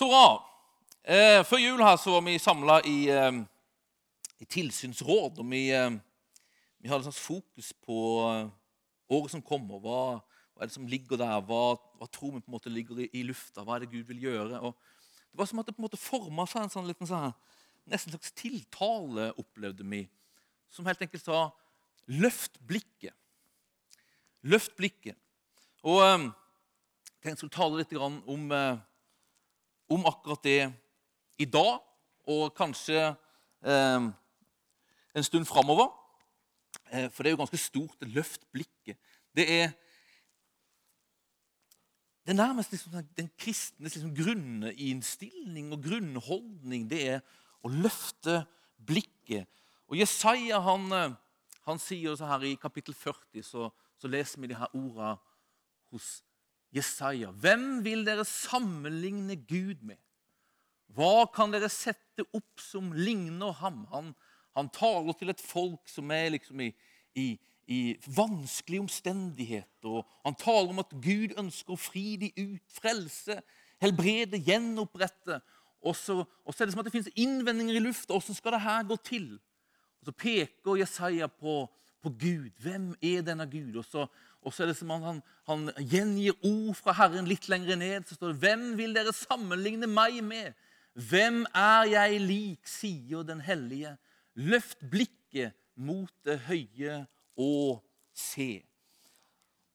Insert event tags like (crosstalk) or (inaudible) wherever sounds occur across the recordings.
Så bra. Eh, før jul her så var vi samla i, eh, i tilsynsråd. og vi, eh, vi hadde slags fokus på eh, året som kommer. Hva, hva, er det som ligger der? Hva, hva tror vi på en måte ligger i, i, lufta? Hva er det Gud vil gjøre? Og det var som at det på en måte forma seg en sånn liten sånn, nesten slags tiltale, opplevde vi, som helt enkelt sa 'løft blikket'. Løft blikket. Og eh, jeg tenkte jeg skulle tale litt om, eh, om akkurat det i dag, og kanskje eh, en stund framover. Eh, for det er jo ganske stort. Løft blikket. Det er, det er nærmest liksom den kristnes liksom grunninnstilling og grunnholdning. Det er å løfte blikket. Og Jesaja han, eh, han sier så her i kapittel 40, så, så leser vi de her ordene hos Jesaja. Hvem vil dere sammenligne Gud med? Hva kan dere sette opp som ligner ham? Han, han taler til et folk som er liksom i, i, i vanskelige omstendigheter. Han taler om at Gud ønsker å fri de ut, frelse, helbrede, gjenopprette. Og så, og så er det som at det finnes innvendinger i lufta. Hvordan skal det her gå til? Og Så peker Jesaja på, på Gud. Hvem er denne Gud? Og så, og så er det som han, han, han gjengir ord fra Herren litt lenger ned. Så står det Hvem vil dere sammenligne meg med? Hvem er jeg lik, sier den hellige. Løft blikket mot det høye og se.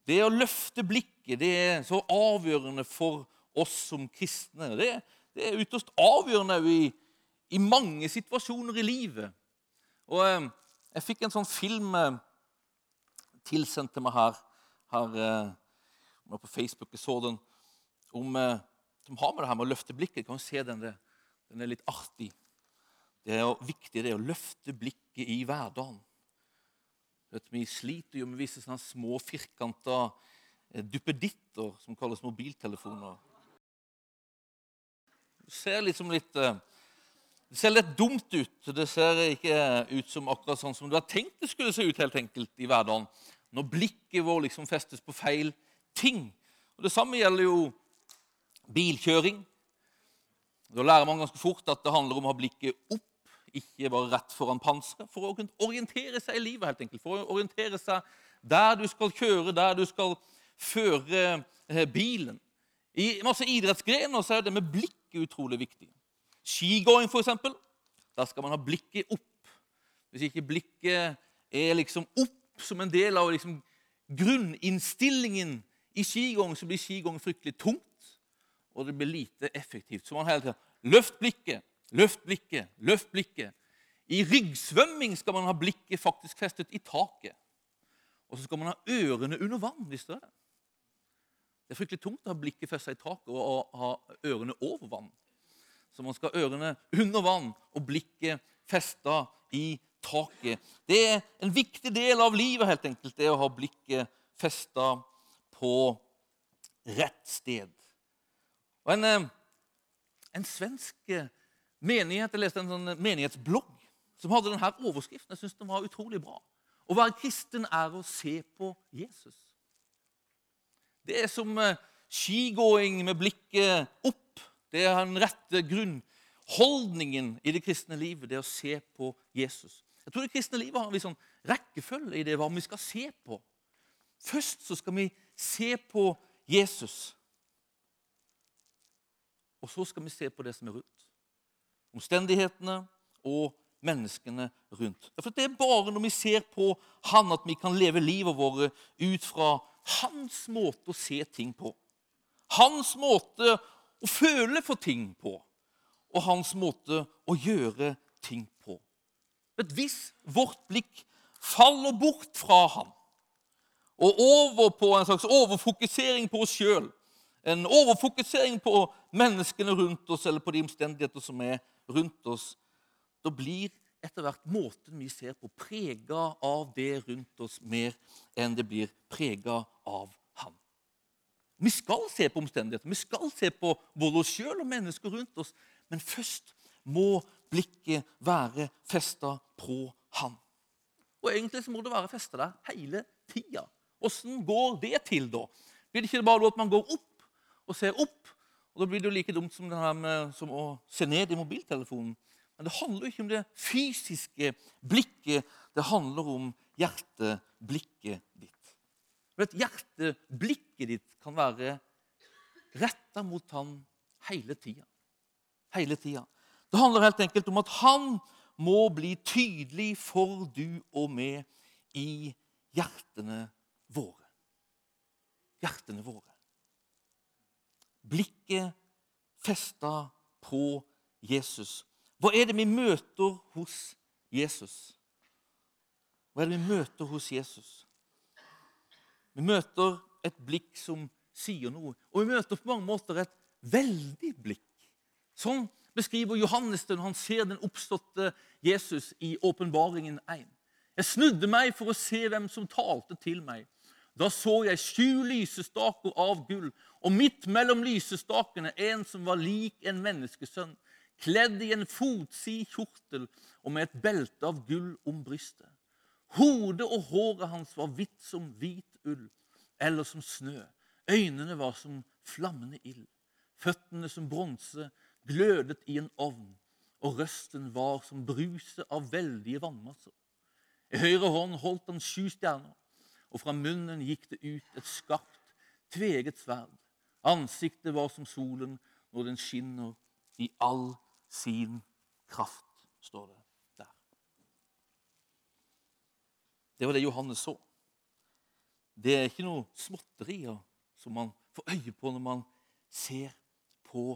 Det å løfte blikket det er så avgjørende for oss som kristne. Det, det er ytterst avgjørende i, i, mange situasjoner i livet. Og eh, Jeg fikk en sånn film eh, tilsendt til meg her, her eh, på Facebook. Jeg så den om, eh, som har med det her med å løfte blikket. Jeg kan se den. Den er litt artig. Det er viktig det er å løfte blikket i hverdagen. Vi sliter jo med visse sånne små, firkanta eh, duppeditter som kalles mobiltelefoner. Det ser liksom litt eh, det ser litt dumt ut. Det ser ikke ut som akkurat sånn som du har tenkt det skulle se ut helt enkelt i hverdagen. Når blikket vårt liksom festes på feil ting. Og Det samme gjelder jo bilkjøring. Da lærer man ganske fort at det handler om å ha blikket opp, ikke bare rett foran panseret. For å kunne orientere seg i livet, helt enkelt. For å orientere seg der du skal kjøre, der du skal føre eh, bilen. I masse idrettsgrener så er det med blikket utrolig viktig. Skigåing, f.eks. Der skal man ha blikket opp. Hvis ikke blikket er liksom opp som en del av liksom grunninnstillingen i skigåing, så blir skigåing fryktelig tungt og det blir lite effektivt. Så man hele tiden løft blikket, løft blikket, løft blikket. I ryggsvømming skal man ha blikket faktisk festet i taket. Og så skal man ha ørene under vann. Visste dere det? Det er fryktelig tungt å ha blikket festet i taket og ha ørene over vann. Så man skal ha ørene under vann og blikket festa i taket. Det er en viktig del av livet, helt enkelt, det å ha blikket festa på rett sted. Og en, eh, en svensk eh, menighet, Jeg leste en sånn menighetsblogg som hadde denne overskriften. Jeg synes den var utrolig bra. Å være kristen er å se på Jesus. Det er som eh, skigåing med blikket opp. Det er den rette grunnholdningen i det kristne livet. Det å se på Jesus. Jeg tror det kristne livet har en sånn rekkefølge i det hva vi skal se på. Først så skal vi se på Jesus. Og så skal vi se på det som er rundt. Omstendighetene og menneskene rundt. For Det er bare når vi ser på Han, at vi kan leve livet vårt ut fra hans måte å se ting på. Hans måte å føle for ting på. Og hans måte å gjøre ting på. Men hvis vårt blikk faller bort fra Han og over på en slags overfokusering på oss sjøl, en overfokusering på menneskene rundt oss eller på de omstendigheter som er rundt oss, da blir etter hvert måten vi ser på, prega av det rundt oss mer enn det blir prega av Han. Vi skal se på omstendigheter, vi skal se på både oss sjøl og mennesker rundt oss, men først må blikket være festa på Han. Og egentlig så må det være festa der hele tida. Åssen går det til, da? Blir det ikke bare at man går opp og ser opp, Og Da blir det jo like dumt som, med, som å se ned i mobiltelefonen. Men det handler jo ikke om det fysiske blikket. Det handler om hjerteblikket ditt. Vet, hjerteblikket ditt kan være retta mot han hele tida. Hele tida. Det handler helt enkelt om at han må bli tydelig for du og meg i hjertene våre. Hjertene våre blikket festa på Jesus. Hva er det vi møter hos Jesus? Hva er det vi møter hos Jesus? Vi møter et blikk som sier noe, og vi møter på mange måter et veldig blikk. Sånn beskriver Johannes det når han ser den oppståtte Jesus i Åpenbaringen 1. Jeg snudde meg for å se hvem som talte til meg. Da så jeg sju lysestaker av gull, og midt mellom lysestakene en som var lik en menneskesønn, kledd i en fotsid kjortel og med et belte av gull om brystet. Hodet og håret hans var hvitt som hvit ull, eller som snø. Øynene var som flammende ild. Føttene som bronse glødet i en ovn, og røsten var som bruset av veldige vannmasser. I høyre hånd holdt han sju stjerner og fra munnen gikk det ut et skarpt, tveget sverd. Ansiktet var som solen når den skinner i all sin kraft, står det der. Det var det Johannes så. Det er ikke noe småtterier som man får øye på når man ser på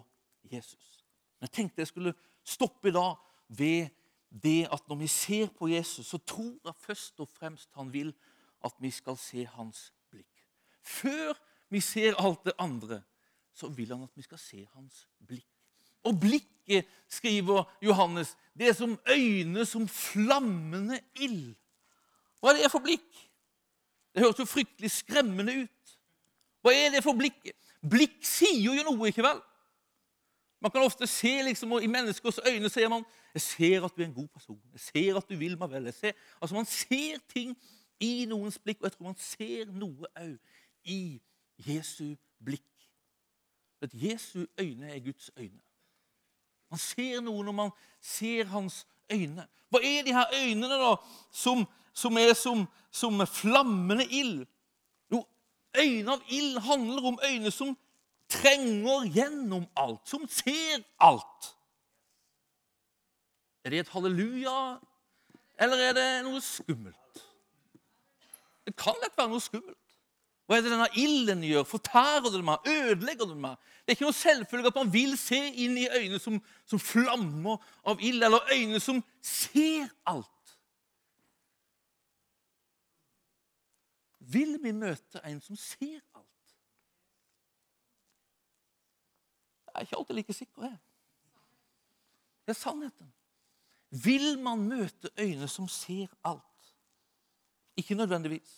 Jesus. Men jeg tenkte jeg skulle stoppe i dag ved det at når vi ser på Jesus, så tror jeg først og fremst han vil at vi skal se hans blikk. Før vi ser alt det andre, så vil han at vi skal se hans blikk. Og blikket, skriver Johannes, det er som øyne som flammende ild. Hva er det for blikk? Det høres jo fryktelig skremmende ut. Hva er det for blikk? Blikk sier jo noe, ikke vel? Man kan ofte se liksom, og I menneskers øyne ser man jeg ser at du er en god person. Jeg ser at du vil meg vel. Ser, altså Man ser ting i noens blikk. Og jeg tror man ser noe òg i Jesu blikk. At Jesu øyne er Guds øyne. Man ser noe når man ser hans øyne. Hva er de her øynene da, som, som er som, som flammende ild? Jo, øyne av ild handler om øyne som trenger gjennom alt, som ser alt. Er det et halleluja, eller er det noe skummelt? Det kan lett være noe skummelt. Hva er det denne ilden gjør? Fortærer den meg? Ødelegger den meg? Det er ikke noe selvfølge at man vil se inn i øyne som, som flammer av ild, eller øyne som ser alt. Vil vi møte en som ser alt? Jeg er ikke alltid like sikker, jeg. Det er sannheten. Vil man møte øyne som ser alt? Ikke nødvendigvis.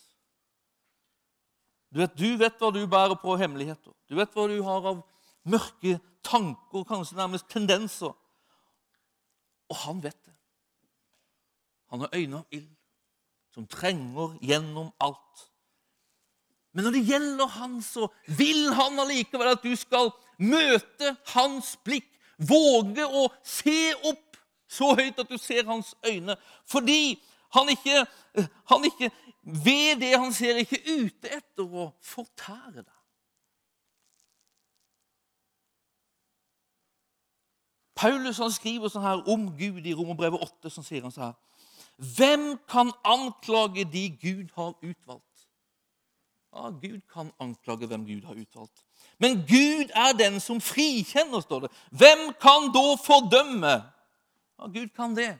Du vet, du vet hva du bærer på hemmeligheter. Du vet hva du har av mørke tanker, kanskje nærmest tendenser. Og han vet det. Han har øyne av ild som trenger gjennom alt. Men når det gjelder han, så vil han allikevel at du skal møte hans blikk. Våge å se opp så høyt at du ser hans øyne. Fordi han ikke, han ikke ved det han ser, ikke ute etter å fortære deg. Paulus han skriver sånn her om Gud i Romerbrevet 8. som sier han så her Hvem kan anklage de Gud har utvalgt? Ja, Gud kan anklage hvem Gud har utvalgt. Men Gud er den som frikjenner, står det. Hvem kan da fordømme? Ja, Gud kan det.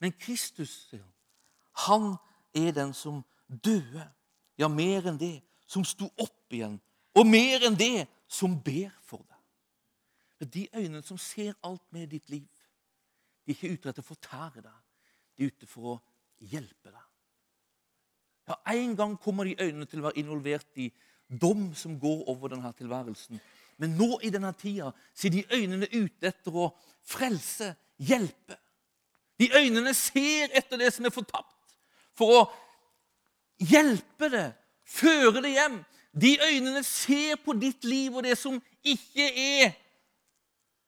Men Kristus, sier han, han er den som døde. Ja, mer enn det, som sto opp igjen. Og mer enn det, som ber for deg. De øynene som ser alt med ditt liv, de er ikke ute etter å fortære deg. De er ute for å hjelpe deg. Ja, En gang kommer de øynene til å være involvert i dom som går over denne tilværelsen. Men nå i denne tida ser de øynene ute etter å frelse, hjelpe. De øynene ser etter det som er fortapt for å hjelpe det, føre det hjem. De øynene ser på ditt liv og det som ikke er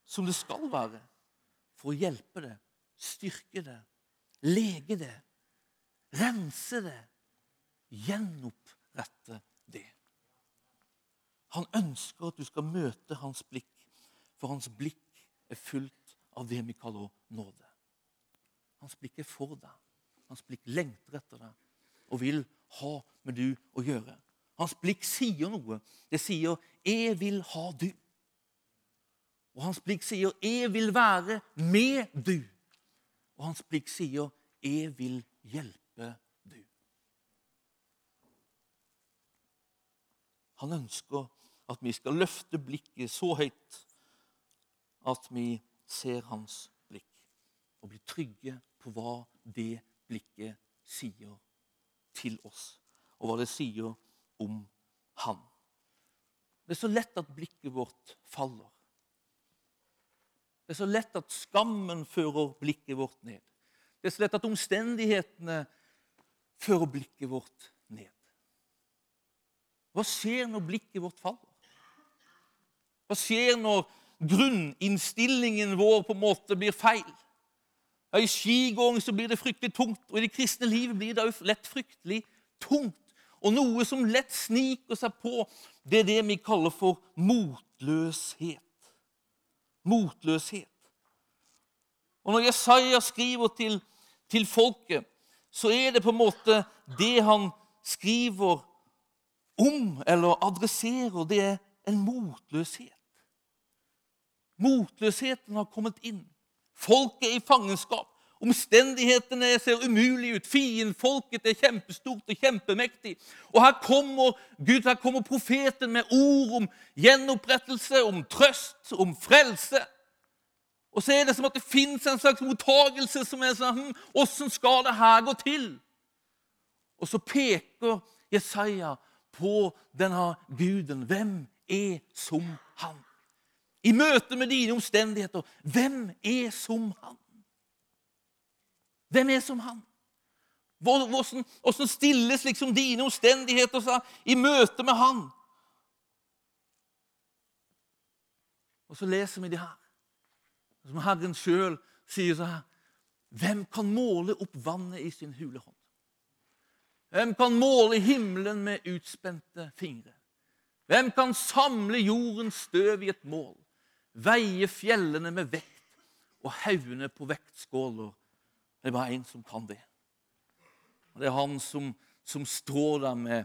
som det skal være, for å hjelpe det, styrke det, lege det, rense det, gjenopprette. Han ønsker at du skal møte hans blikk, for hans blikk er fullt av det vi kaller nåde. Hans blikk er for deg. Hans blikk lengter etter deg og vil ha med du å gjøre. Hans blikk sier noe. Det sier 'Jeg vil ha du'. Og hans blikk sier 'Jeg vil være med du'. Og hans blikk sier 'Jeg vil hjelpe du'. Han ønsker at vi skal løfte blikket så høyt at vi ser hans blikk og blir trygge på hva det blikket sier til oss, og hva det sier om han. Det er så lett at blikket vårt faller. Det er så lett at skammen fører blikket vårt ned. Det er så lett at omstendighetene fører blikket vårt ned. Hva skjer når blikket vårt faller? Hva skjer når grunninnstillingen vår på en måte blir feil? Ja, I skigåing blir det fryktelig tungt, og i det kristne livet blir det lett fryktelig tungt. Og noe som lett sniker seg på, det er det vi kaller for motløshet. Motløshet. Og når Jesaja skriver til, til folket, så er det på en måte det han skriver om eller adresserer, det er en motløshet. Motløsheten har kommet inn. Folket er i fangenskap. Omstendighetene ser umulige ut. Fiendfolket er kjempestort og kjempemektig. Og her kommer Gud, her kommer profeten med ord om gjenopprettelse, om trøst, om frelse. Og så er det som at det fins en slags mottagelse som er sånn hm, Åssen skal det her gå til? Og så peker Jesaja på denne guden. Hvem er som han? I møte med dine omstendigheter, hvem er som han? Hvem er som han? Hvordan stilles liksom dine omstendigheter så, i møte med han? Og så leser vi det her. Som Herren sjøl sier så her Hvem kan måle opp vannet i sin hule hånd? Hvem kan måle himmelen med utspente fingre? Hvem kan samle jordens støv i et mål? Veie fjellene med vekt og haugene på vektskåler? Det er bare én som kan det. Og Det er han som, som står der med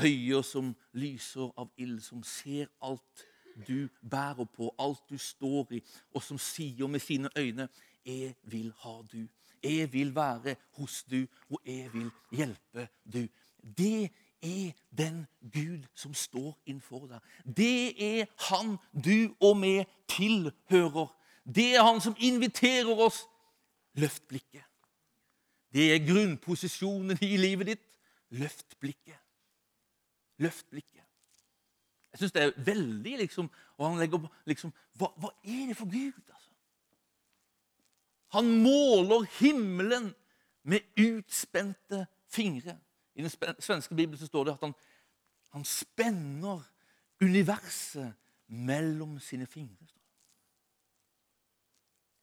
øyne som lyser av ild, som ser alt du bærer på, alt du står i, og som sier med sine øyne 'Jeg vil ha du'. Jeg vil være hos du, og jeg vil hjelpe du. Det er den Gud som står innenfor deg. Det er han du og vi tilhører. Det er han som inviterer oss. Løft blikket. Det er grunnposisjonen i livet ditt. Løft blikket. Løft blikket. Jeg syns det er veldig liksom, Og han legger liksom hva, hva er det for Gud, altså? Han måler himmelen med utspente fingre. I den svenske bibelen så står det at han, han spenner universet mellom sine fingre.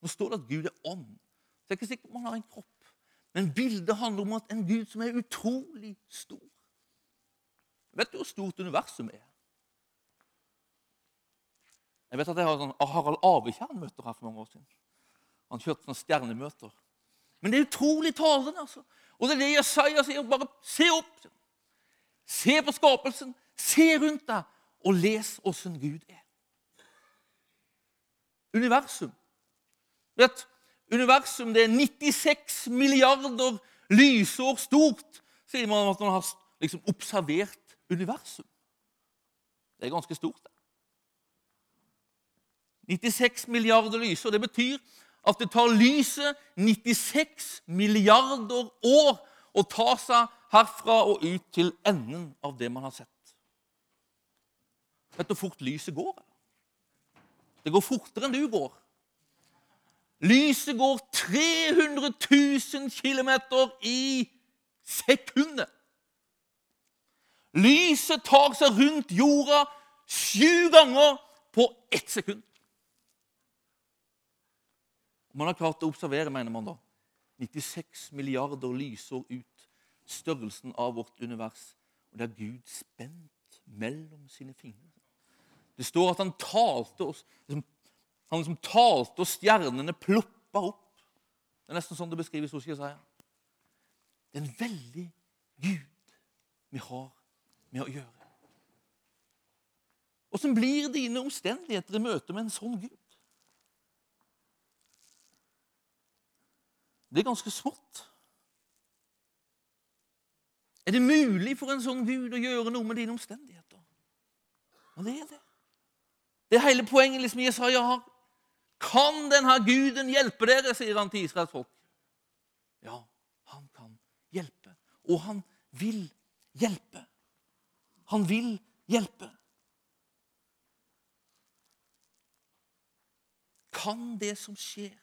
Nå står det at Gud er ånd. Så jeg er ikke sikker på om han har en kropp. Men bildet handler om at en Gud som er utrolig stor. Vet du hvor stort universum er? Jeg vet at jeg har sånn Harald Avekjern-møter her for mange år siden. Han kjørte sånne stjernemøter. Men det er utrolig talende. altså. Og det er det Jesaja sier. Bare se opp. Se på skapelsen. Se rundt deg, og les åssen Gud er. Universum. Vet, universum det er 96 milliarder lysår stort, sier man at man har liksom observert universum. Det er ganske stort. det. 96 milliarder lysår. Det betyr at det tar lyset 96 milliarder år å ta seg herfra og ut til enden av det man har sett. Vet du hvor fort lyset går? Det går fortere enn du går. Lyset går 300 000 km i sekundet. Lyset tar seg rundt jorda sju ganger på ett sekund. Og Man har klart å observere, mener man da, 96 milliarder lysår ut størrelsen av vårt univers. Og det er Gud spent mellom sine fingre. Det står at han talte oss liksom, Han liksom talte, og stjernene ploppa opp. Det er nesten sånn det beskrives hos Jesaja. Det er en veldig Gud vi har med å gjøre. Åssen blir dine omstendigheter i møte med en sånn Gud? Det er ganske smått. Er det mulig for en sånn Gud å gjøre noe med dine omstendigheter? Og det er det. Det er hele poenget liksom Jesaja har. Kan denne guden hjelpe dere, sier han til Israels folk. Ja, han kan hjelpe. Og han vil hjelpe. Han vil hjelpe. Kan det som skjer,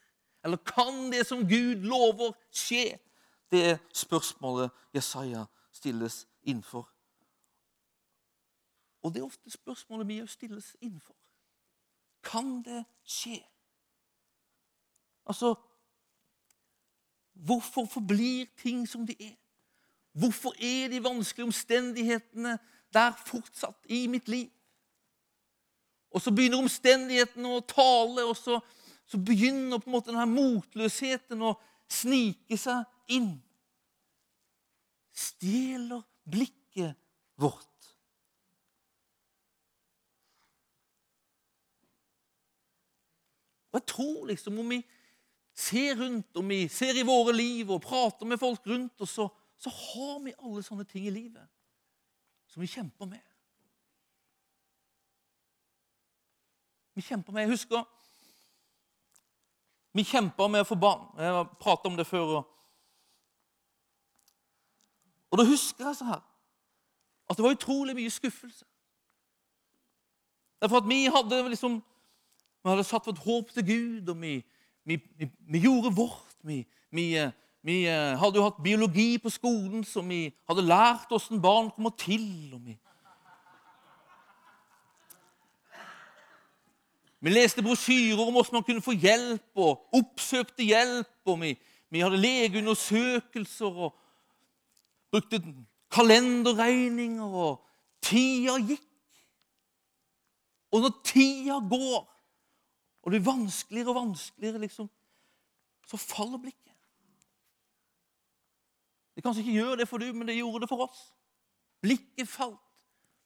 eller kan det som Gud lover, skje? Det er spørsmålet Jesaja stilles innenfor. Og det er ofte spørsmålet vi stilles innenfor. Kan det skje? Altså Hvorfor forblir ting som de er? Hvorfor er de vanskelige omstendighetene der fortsatt i mitt liv? Og så begynner omstendighetene å tale, og så, så begynner på en måte denne motløsheten å snike seg inn. Stjeler blikket vårt. Og jeg tror liksom om vi ser rundt, om vi ser i våre liv og prater med folk rundt oss, så, så har vi alle sånne ting i livet som vi kjemper med. Vi kjemper med Jeg husker vi kjempa med å få barn. Jeg har pratet om det før. Og da husker jeg så her at det var utrolig mye skuffelse. Derfor at vi hadde liksom vi hadde satt vårt håp til Gud, og vi, vi, vi, vi gjorde vårt. Vi, vi hadde jo hatt biologi på skolen, så vi hadde lært hvordan barn kommer til. og vi... Vi leste brosjyrer om hvordan man kunne få hjelp, og oppsøkte hjelp. og Vi, vi hadde legeundersøkelser og brukte kalenderregninger. og Tida gikk. Og når tida går, og det blir vanskeligere og vanskeligere, liksom, så faller blikket. Det kanskje ikke gjør det for du, men det gjorde det for oss. Blikket falt.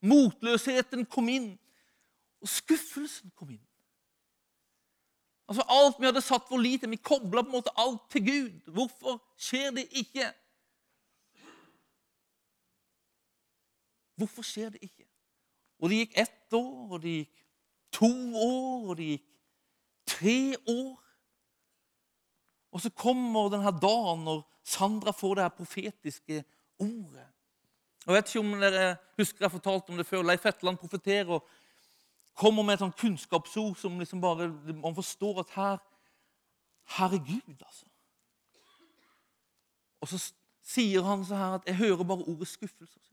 Motløsheten kom inn, og skuffelsen kom inn. Altså Alt vi hadde satt for lite, vi kobla på en måte alt til Gud. Hvorfor skjer det ikke? Hvorfor skjer det ikke? Og det gikk ett år, og det gikk to år, og det gikk Tre år. Og så kommer denne dagen når Sandra får det her profetiske ordet. Jeg vet ikke om dere husker jeg fortalte om det før. Leif Hetland profeterer og kommer med et sånt kunnskapsord som liksom bare Man forstår at her, her er Gud, altså. Og så sier han så her at 'Jeg hører bare ordet skuffelse'.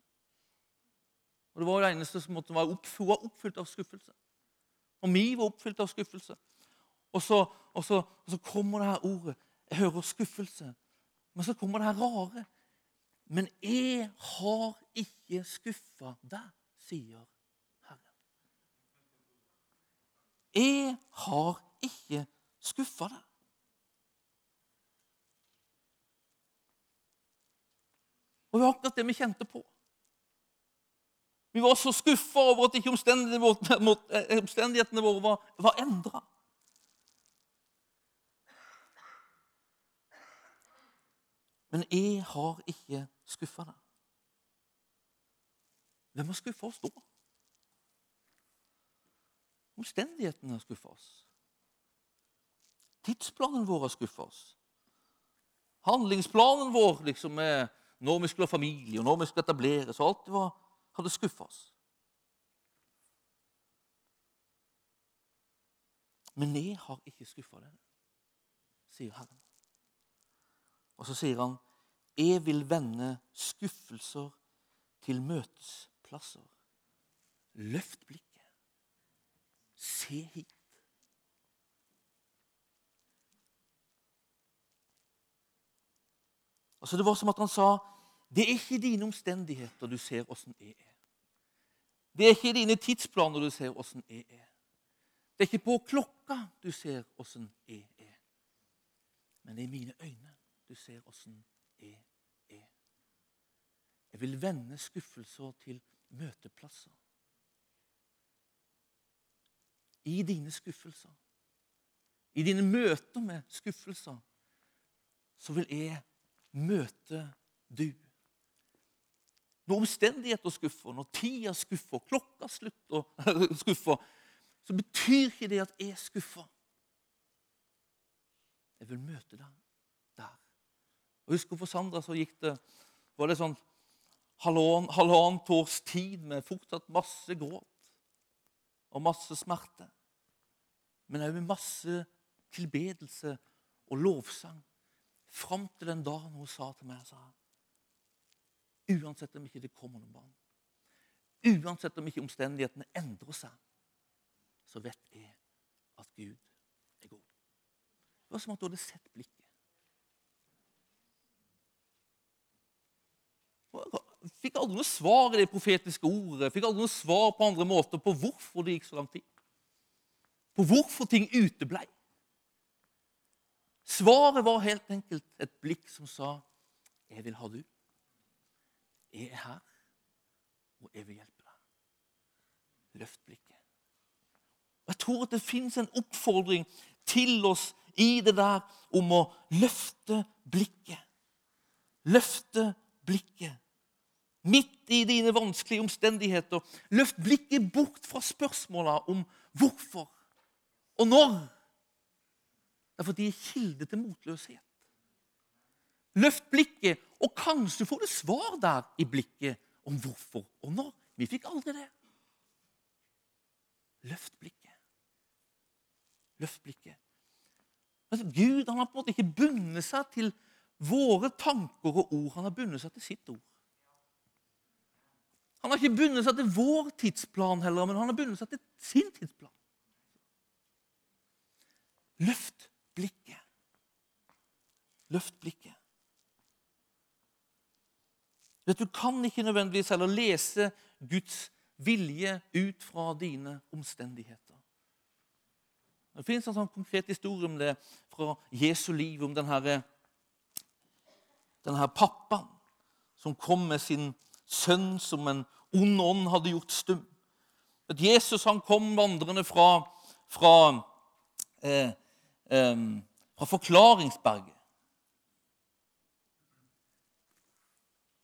Og Det var det eneste som måtte være oppfylt av skuffelse. Og vi var oppfylt av skuffelse. Og så, og, så, og så, kommer det her ordet. Jeg hører skuffelse. Men så kommer det her rare. Men jeg har ikke skuffa deg, sier Herren. Jeg har ikke skuffa deg. Og det var akkurat det vi kjente på. Vi var så skuffa over at ikke omstendighetene våre var, var endra. Men jeg har ikke skuffa deg. Hvem har skuffa oss da? Omstendighetene har skuffa oss. Tidsplanen vår har skuffa oss. Handlingsplanen vår liksom med når vi skulle ha familie, og når vi skulle etableres. og Alt var, hadde skuffa oss. Men jeg har ikke skuffa deg, sier Herren. Og så sier han, 'Jeg vil vende skuffelser til møtesplasser'. Løft blikket. Se hit. Altså Det var som at han sa det er ikke dine omstendigheter du ser åssen jeg er. Det er ikke dine tidsplaner du ser åssen jeg er. Det er ikke på klokka du ser åssen jeg er. Men det er i mine øyne du ser åssen jeg er. Jeg vil vende skuffelser til møteplasser. I dine skuffelser, i dine møter med skuffelser, så vil jeg møte du. Når omstendigheter skuffer, når tida skuffer, klokka slutter (laughs) skuffer, så betyr ikke det at jeg skuffer. Jeg vil møte deg der. Og husker For Sandra så gikk det, var det sånn halvannet års tid med fortsatt masse gråt og masse smerte. Men òg med masse tilbedelse og lovsang. Fram til den dagen hun sa til meg sa, Uansett om ikke det kommer noen barn, uansett om ikke omstendighetene endrer seg, så vet jeg at Gud er god. Det var som at du hadde sett blikket. Jeg fikk aldri noe svar i det profetiske ordet. Jeg fikk aldri noe svar på andre måter på hvorfor det gikk så lang tid. På hvorfor ting uteblei. Svaret var helt enkelt et blikk som sa 'Jeg vil ha du'. Jeg er her, og jeg vil hjelpe deg. Løft blikket. Jeg tror at det fins en oppfordring til oss i det der om å løfte blikket. Løfte blikket. Midt i dine vanskelige omstendigheter. Løft blikket bort fra spørsmåla om hvorfor og når. Det er fordi de er kilde til motløshet. Løft blikket, og kanskje får du svar der i blikket om hvorfor og når. Vi fikk aldri det. Løft blikket. Løft blikket. Altså, Gud han har på en måte ikke bundet seg til våre tanker og ord. Han har bundet seg til sitt ord. Han har ikke bundet seg til vår tidsplan heller, men han har bundet seg til sin tidsplan. Løft blikket. Løft blikket. Vet Du kan ikke nødvendigvis heller lese Guds vilje ut fra dine omstendigheter. Det finnes en sånn konkret historie om det fra Jesu liv, om denne, denne pappaen som kom med sin sønn som en ond ånd hadde gjort stum. At Jesus han kom vandrende fra, fra, eh, eh, fra Forklaringsberget.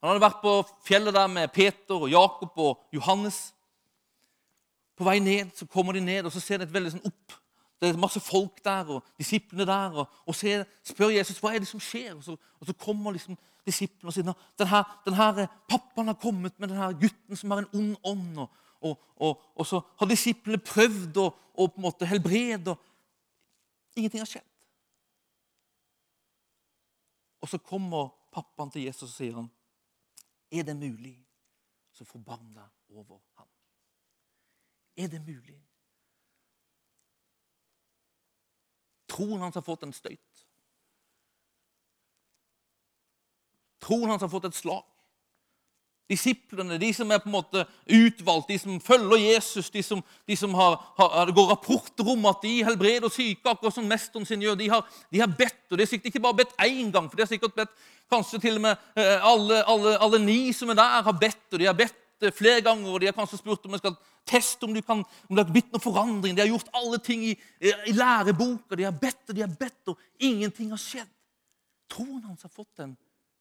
Han hadde vært på fjellet der med Peter og Jakob og Johannes. På vei ned så kommer de ned, og så ser de et veldig sånn opp. Det er masse folk der, og disiplene der, og, og ser, spør Jesus hva er det som skjer. Og så, og så kommer liksom disiplene og sier denne, denne pappaen har kommet med denne gutten som har en ond ånd. Og, og, så har disiplene prøvd å, på en måte helbrede. Ingenting har skjedd. Og så kommer pappaen til Jesus og sier han, er det mulig, så forbann deg over ham. Er det mulig? Troen hans har fått en støyt. Troen hans har fått et slag. Disiplene, de som er på en måte utvalgt, de som følger Jesus, de som, de som har, har, går rapporter om at de helbreder syke, akkurat som mesteren sin gjør, de har, de har bedt. Og de har sikkert ikke bare bedt én gang, for de har sikkert bedt kanskje til og med eh, alle, alle, alle ni som er der, har bedt. Og de har bedt eh, flere ganger, og de har kanskje spurt om de skal teste om, kan, om det har blitt noen forandring. De har gjort alle ting i, i læreboka. De har bedt og de har bedt, og ingenting har skjedd. Troen hans har fått en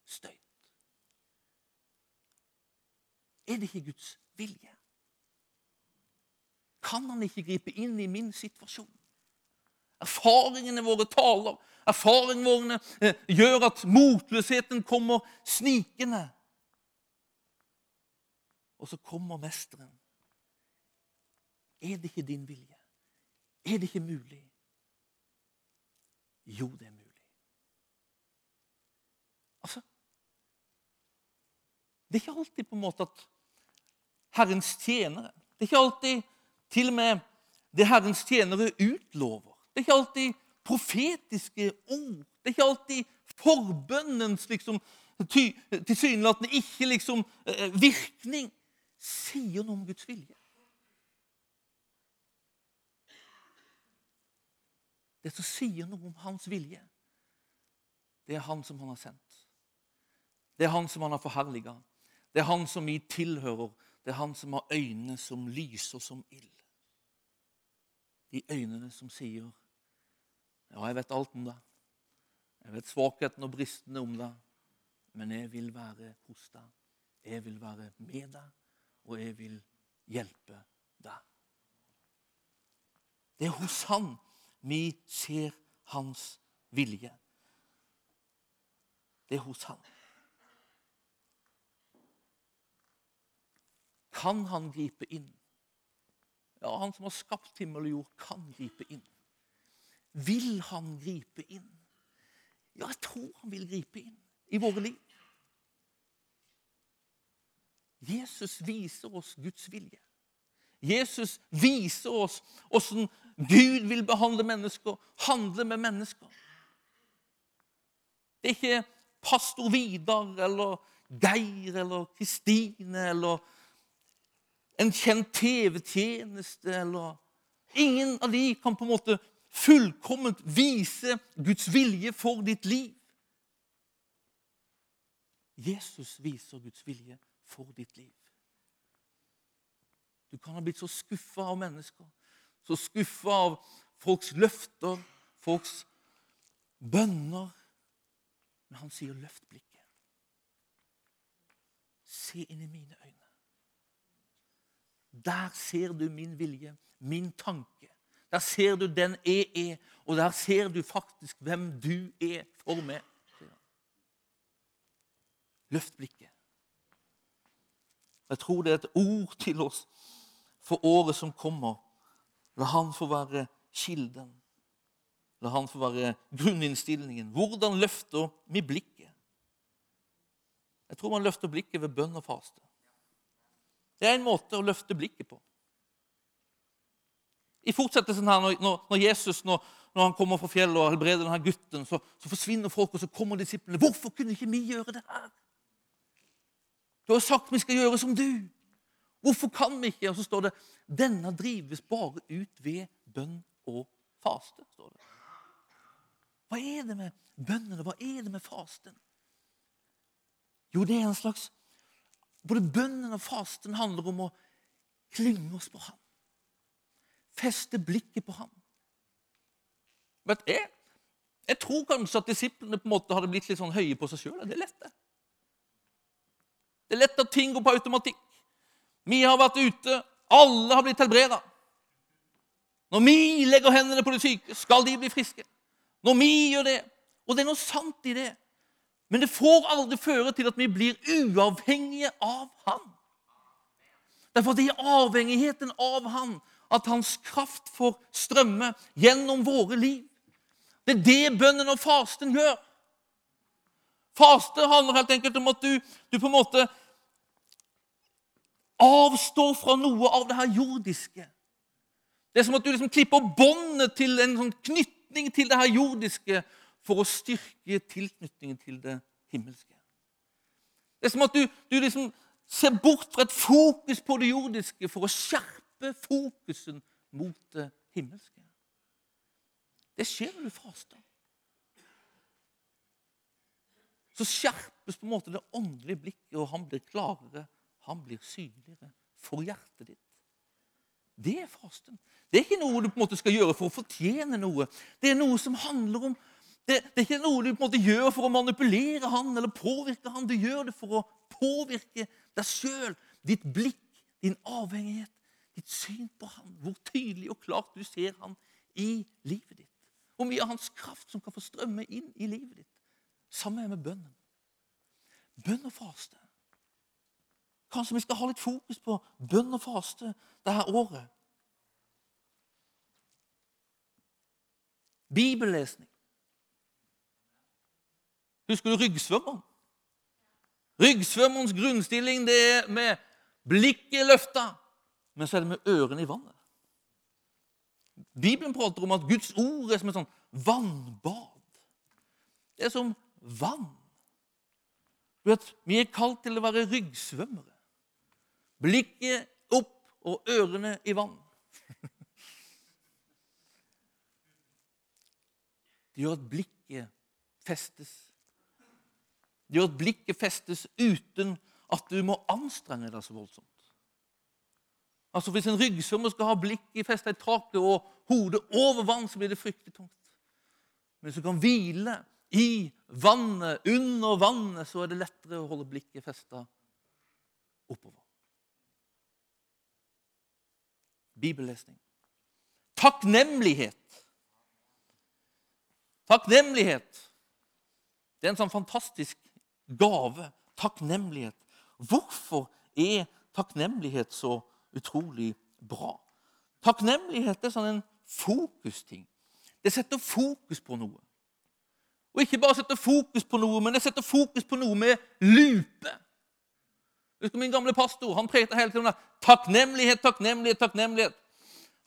støyt. Er det ikke Guds vilje? Kan han ikke gripe inn i min situasjon? Erfaringene våre taler. Erfaringene våre eh, gjør at motløsheten kommer snikende. Og så kommer mesteren. Er det ikke din vilje? Er det ikke mulig? Jo, det er mulig. Altså, Det er ikke alltid på en måte at Herrens tjenere. Det er ikke alltid til og med det Herrens tjenere utlover. Det er ikke alltid profetiske ord. Det er ikke alltid forbønnens liksom, tilsynelatende ikke liksom eh, virkning, sier noe om Guds vilje. Det som sier noe om hans vilje, det er han som han har sendt. Det er han som han har forherliga. Det er han som vi tilhører. Det er han som har øyne som lyser som ild. De øynene som sier, 'Ja, jeg vet alt om deg.' 'Jeg vet svakheten og bristene om deg.' Men jeg vil være hos deg. Jeg vil være med deg, og jeg vil hjelpe deg. Det er hos Han vi ser Hans vilje. Det er hos Han. Kan han gripe inn? Ja, han som har skapt himmel og jord, kan gripe inn. Vil han gripe inn? Ja, jeg tror han vil gripe inn i våre liv. Jesus viser oss Guds vilje. Jesus viser oss hvordan Gud vil behandle mennesker, handle med mennesker. Det er ikke pastor Vidar eller Geir eller Kristine eller en kjent TV-tjeneste eller Ingen av de kan på en måte fullkomment vise Guds vilje for ditt liv. Jesus viser Guds vilje for ditt liv. Du kan ha blitt så skuffa av mennesker, så skuffa av folks løfter, folks bønner. Men han sier, 'Løft blikket. Se inn i mine øyne.' Der ser du min vilje, min tanke. Der ser du den jeg er, og der ser du faktisk hvem du er for meg. Løft blikket. Jeg tror det er et ord til oss for året som kommer. La Han få være kilden. La Han få være grunninnstillingen. Hvordan løfter vi blikket? Jeg tror man løfter blikket ved bønn og faste. Det er en måte å løfte blikket på. I fortsettelsen her, når, når Jesus når, når, han kommer fra fjellet og helbreder denne gutten, så, så, forsvinner folk, og så kommer disiplene. 'Hvorfor kunne ikke vi gjøre det her?' 'Du har sagt vi skal gjøre som du.' 'Hvorfor kan vi ikke?' Og så står det 'Denne drives bare ut ved bønn og faste'. står det. Hva er det med bønnene? Hva er det med fasten? Jo, det er en slags både bønnen og fasten handler om å klynge oss på ham. Feste blikket på ham. Vet jeg, jeg tror kanskje at disiplene på en måte hadde blitt litt sånn høye på seg sjøl. Det er lett, det. Det er lett at ting går på automatikk. Vi har vært ute, alle har blitt helbreda. Når vi legger hendene på de syke, skal de bli friske. Når vi gjør det Og det er noe sant i det. Men det får aldri føre til at vi blir uavhengige av Han. Derfor det er avhengigheten av Han at Hans kraft får strømme gjennom våre liv. Det er det bønnen og fasten gjør. Faste handler helt enkelt om at du, du på en måte avstår fra noe av det her jordiske. Det er som at du liksom klipper båndet til en sånn knytning til det her jordiske for å styrke tilknytningen til det himmelske. Det er som at du, du liksom ser bort fra et fokus på det jordiske for å skjerpe fokusen mot det himmelske. Det skjer når du faster. Så skjerpes på en måte det åndelige blikket, og han blir klarere, han blir synligere for hjertet ditt. Det er fasten. Det er ikke noe du på en måte skal gjøre for å fortjene noe. Det er noe som handler om det, det, er ikke noe du på en måte gjør for å manipulere han eller påvirke han. Du gjør det for å påvirke deg sjøl, ditt blikk, din avhengighet, ditt syn på han. Hvor tydelig og klart du ser han i livet ditt. Hvor mye av hans kraft som kan få strømme inn i livet ditt. Samme er med bønnen. Bønn og faste. Kanskje vi skal ha litt fokus på bønn og faste dette året. Bibellesning. Husker du ryggsvømmeren? Ryggsvømmerens grunnstilling det er med blikket løfta, men så er det med ørene i vannet. Bibelen prater om at Guds ord er som et sånn vannbad. Det er som vann. Du vet, Vi er kalt til å være ryggsvømmere. Blikket opp og ørene i vann. (laughs) Det gjør at blikket festes. Det gjør at blikket festes uten at du må anstrenge deg så voldsomt. Altså Hvis en ryggsvømmer skal ha blikket festa i taket og hodet over vann, så blir det fryktelig tungt. Men hvis du kan hvile i vannet, under vannet, så er det lettere å holde blikket festa oppover. Bibellesning. Takknemlighet. Takknemlighet. Det er en sånn fantastisk gave. Takknemlighet. Hvorfor er takknemlighet så utrolig bra? Takknemlighet er sånn en fokusting. Det setter fokus på noe. Og ikke bare setter fokus på noe, men det setter fokus på noe med lupe. Husker Min gamle pastor han prekte hele tiden om takknemlighet, takknemlighet, takknemlighet.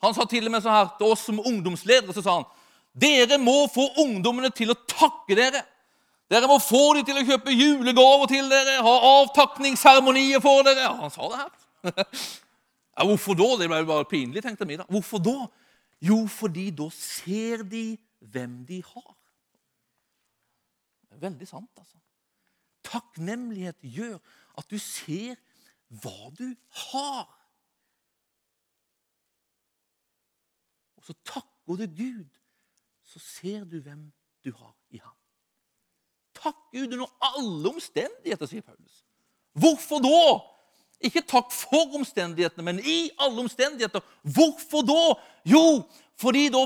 Han sa til og med så her til oss som ungdomsledere så sa han, dere må få ungdommene til å takke dere. Dere må få dem til å kjøpe julegaver til dere, ha avtakningsseremonier for dere. Ja, han sa det her. (laughs) Ja, hvorfor da? Det ble bare pinlig, tenkte vi da. Hvorfor da? Jo, fordi da ser de hvem de har. Veldig sant, altså. Takknemlighet gjør at du ser hva du har. Og så takker du Gud, så ser du hvem du har. Takk Gud under alle omstendigheter, sier Paulus. Hvorfor da? Ikke takk for omstendighetene, men i alle omstendigheter. Hvorfor da? Jo, fordi da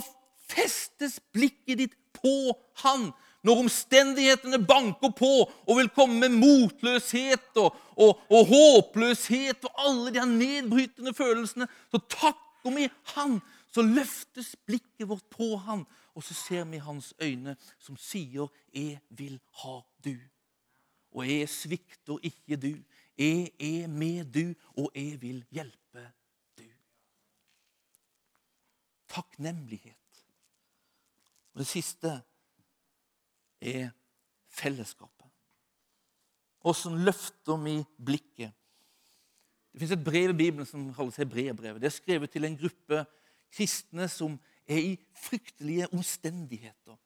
festes blikket ditt på Han. Når omstendighetene banker på og vil komme med motløshet og, og, og håpløshet og alle de her nedbrytende følelsene, så takker i Han. Så løftes blikket vårt på Han, og så ser vi hans øyne som sier, 'Jeg vil ha du'. Og jeg svikter ikke du. Jeg er med du, og jeg vil hjelpe du. Takknemlighet. Og det siste er fellesskapet. Åssen løfter vi blikket? Det fins et brev i Bibelen som kalles Hebreerbrevet. Det er skrevet til en gruppe kristne som er i fryktelige omstendigheter.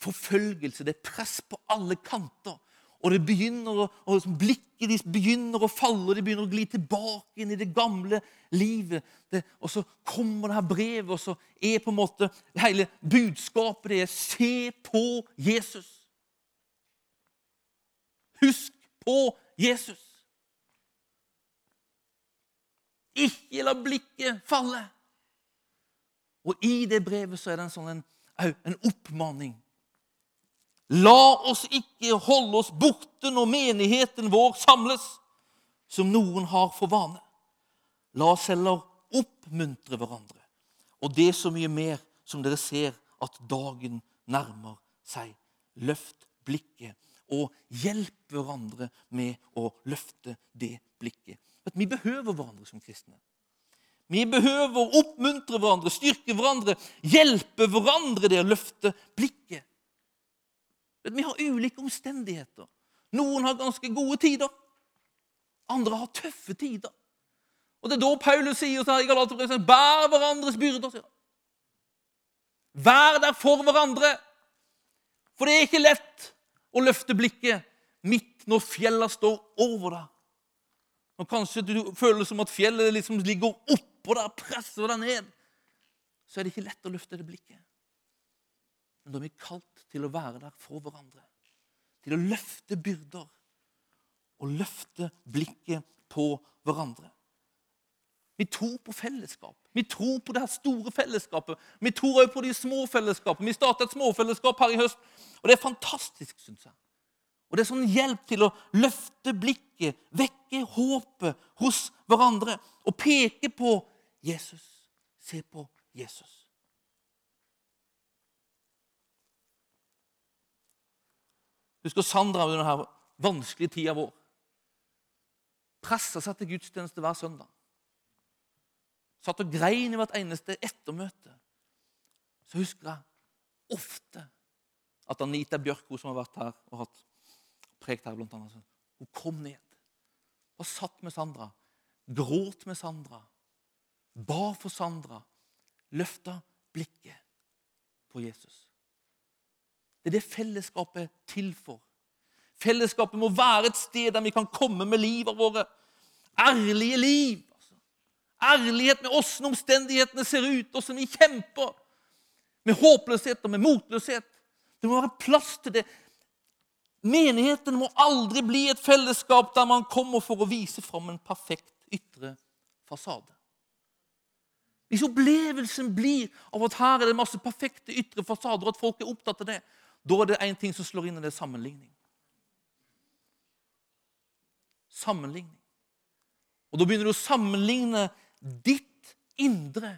Forfølgelse, det er press på alle kanter. Og det begynner og liksom blikket deres begynner å falle, og de begynner å gli tilbake inn i det gamle livet. Det, og så kommer det her brevet, og så er på en måte hele budskapet det er Se på Jesus. Husk på Jesus. Ikke la blikket falle. Og i det brevet så er det en sånn en, en oppmaning. La oss ikke holde oss borte når menigheten vår samles, som noen har for vane. La oss heller oppmuntre hverandre, og det så mye mer som dere ser at dagen nærmer seg. Løft blikket og hjelp hverandre med å løfte det blikket. Vi behøver hverandre som kristne. Vi behøver å oppmuntre hverandre, styrke hverandre, hjelpe hverandre det å løfte blikket. Vi har ulike omstendigheter. Noen har ganske gode tider. Andre har tøffe tider. Og Det er da Paulus sier så her i Galaterbrevet bær hverandres byrder. sier han. Vær der for hverandre. For det er ikke lett å løfte blikket midt når fjellene står over deg. Og Kanskje du føler som at fjellet liksom ligger oppå oppå der, presser deg ned, så er det ikke lett å løfte det blikket. Men da er vi kalt til å være der for hverandre. Til å løfte byrder og løfte blikket på hverandre. Vi tror på fellesskap. Vi tror på det her store fellesskapet. Vi tror også på de små fellesskapene. Vi starta et småfellesskap her i høst, og det er fantastisk, syns jeg. Og Det er sånn hjelp til å løfte blikket, vekke håpet hos hverandre og peke på Jesus. Se på Jesus. Husker Sandra under denne vanskelige tida vår. Pressa seg til gudstjeneste hver søndag. Satt og grein i hvert eneste ettermøte. Så husker jeg ofte at Anita Bjørko, som har vært her og hatt prekt her, blant annet, Hun kom ned. Og satt med Sandra. Gråt med Sandra. Ba for Sandra. Løfta blikket på Jesus. Det er det fellesskapet er til for. Fellesskapet må være et sted der vi kan komme med livet våre. Ærlige liv. Altså. Ærlighet med åssen omstendighetene ser ut, åssen vi kjemper. Med håpløshet og med motløshet. Det må være plass til det. Menigheten må aldri bli et fellesskap der man kommer for å vise fram en perfekt ytre fasade. Hvis opplevelsen blir av at her er det masse perfekte ytre fasader, og at folk er opptatt av det, da er det én ting som slår inn, og det er sammenligning. Sammenligning. Og Da begynner du å sammenligne ditt indre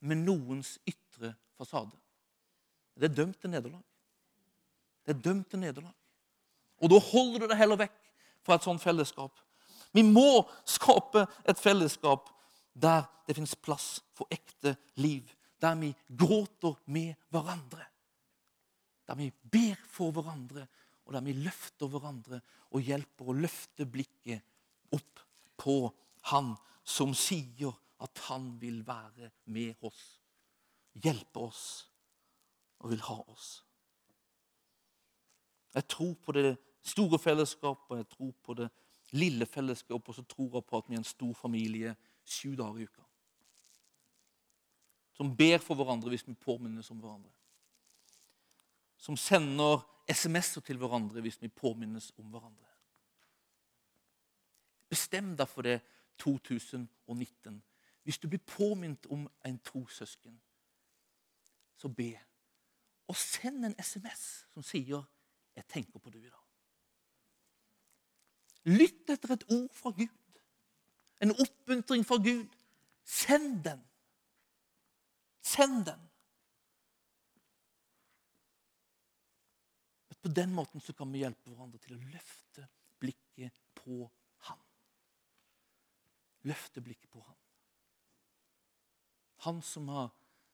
med noens ytre fasade. Det er dømt til nederlag. Det er dømt til nederlag. Og da holder du deg heller vekk fra et sånt fellesskap. Vi må skape et fellesskap der det finnes plass for ekte liv. Der vi gråter med hverandre. Der vi ber for hverandre, og der vi løfter hverandre og hjelper å løfte blikket opp på Han som sier at han vil være med oss, hjelpe oss og vil ha oss. Jeg tror på det store fellesskapet, jeg tror på det lille fellesskapet, og så tror jeg på at vi er en stor familie sju dager i uka. Som ber for hverandre hvis vi påminnes om hverandre som sender SMS-er til hverandre hvis vi påminnes om hverandre. Bestem deg for det 2019. Hvis du blir påminnet om en trossøsken, så be. Og send en SMS som sier 'Jeg tenker på du i dag'. Lytt etter et ord fra Gud. En oppmuntring fra Gud. Send den. Send den. På den måten så kan vi hjelpe hverandre til å løfte blikket på Han. Løfte blikket på Han. Han som har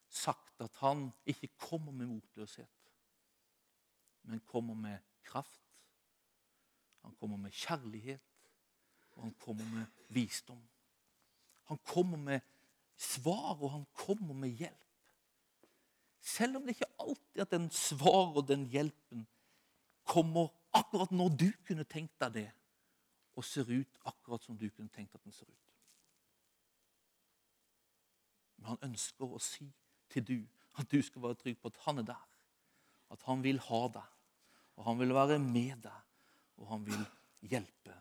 sagt at han ikke kommer med motløshet, men kommer med kraft. Han kommer med kjærlighet, og han kommer med visdom. Han kommer med svar, og han kommer med hjelp. Selv om det ikke alltid er den svar og den hjelpen kommer akkurat når du kunne tenkt deg det, og ser ut akkurat som du kunne tenkt at den ser ut. Men han ønsker å si til du at du skal være trygg på at han er der. At han vil ha deg, og han vil være med deg, og han vil hjelpe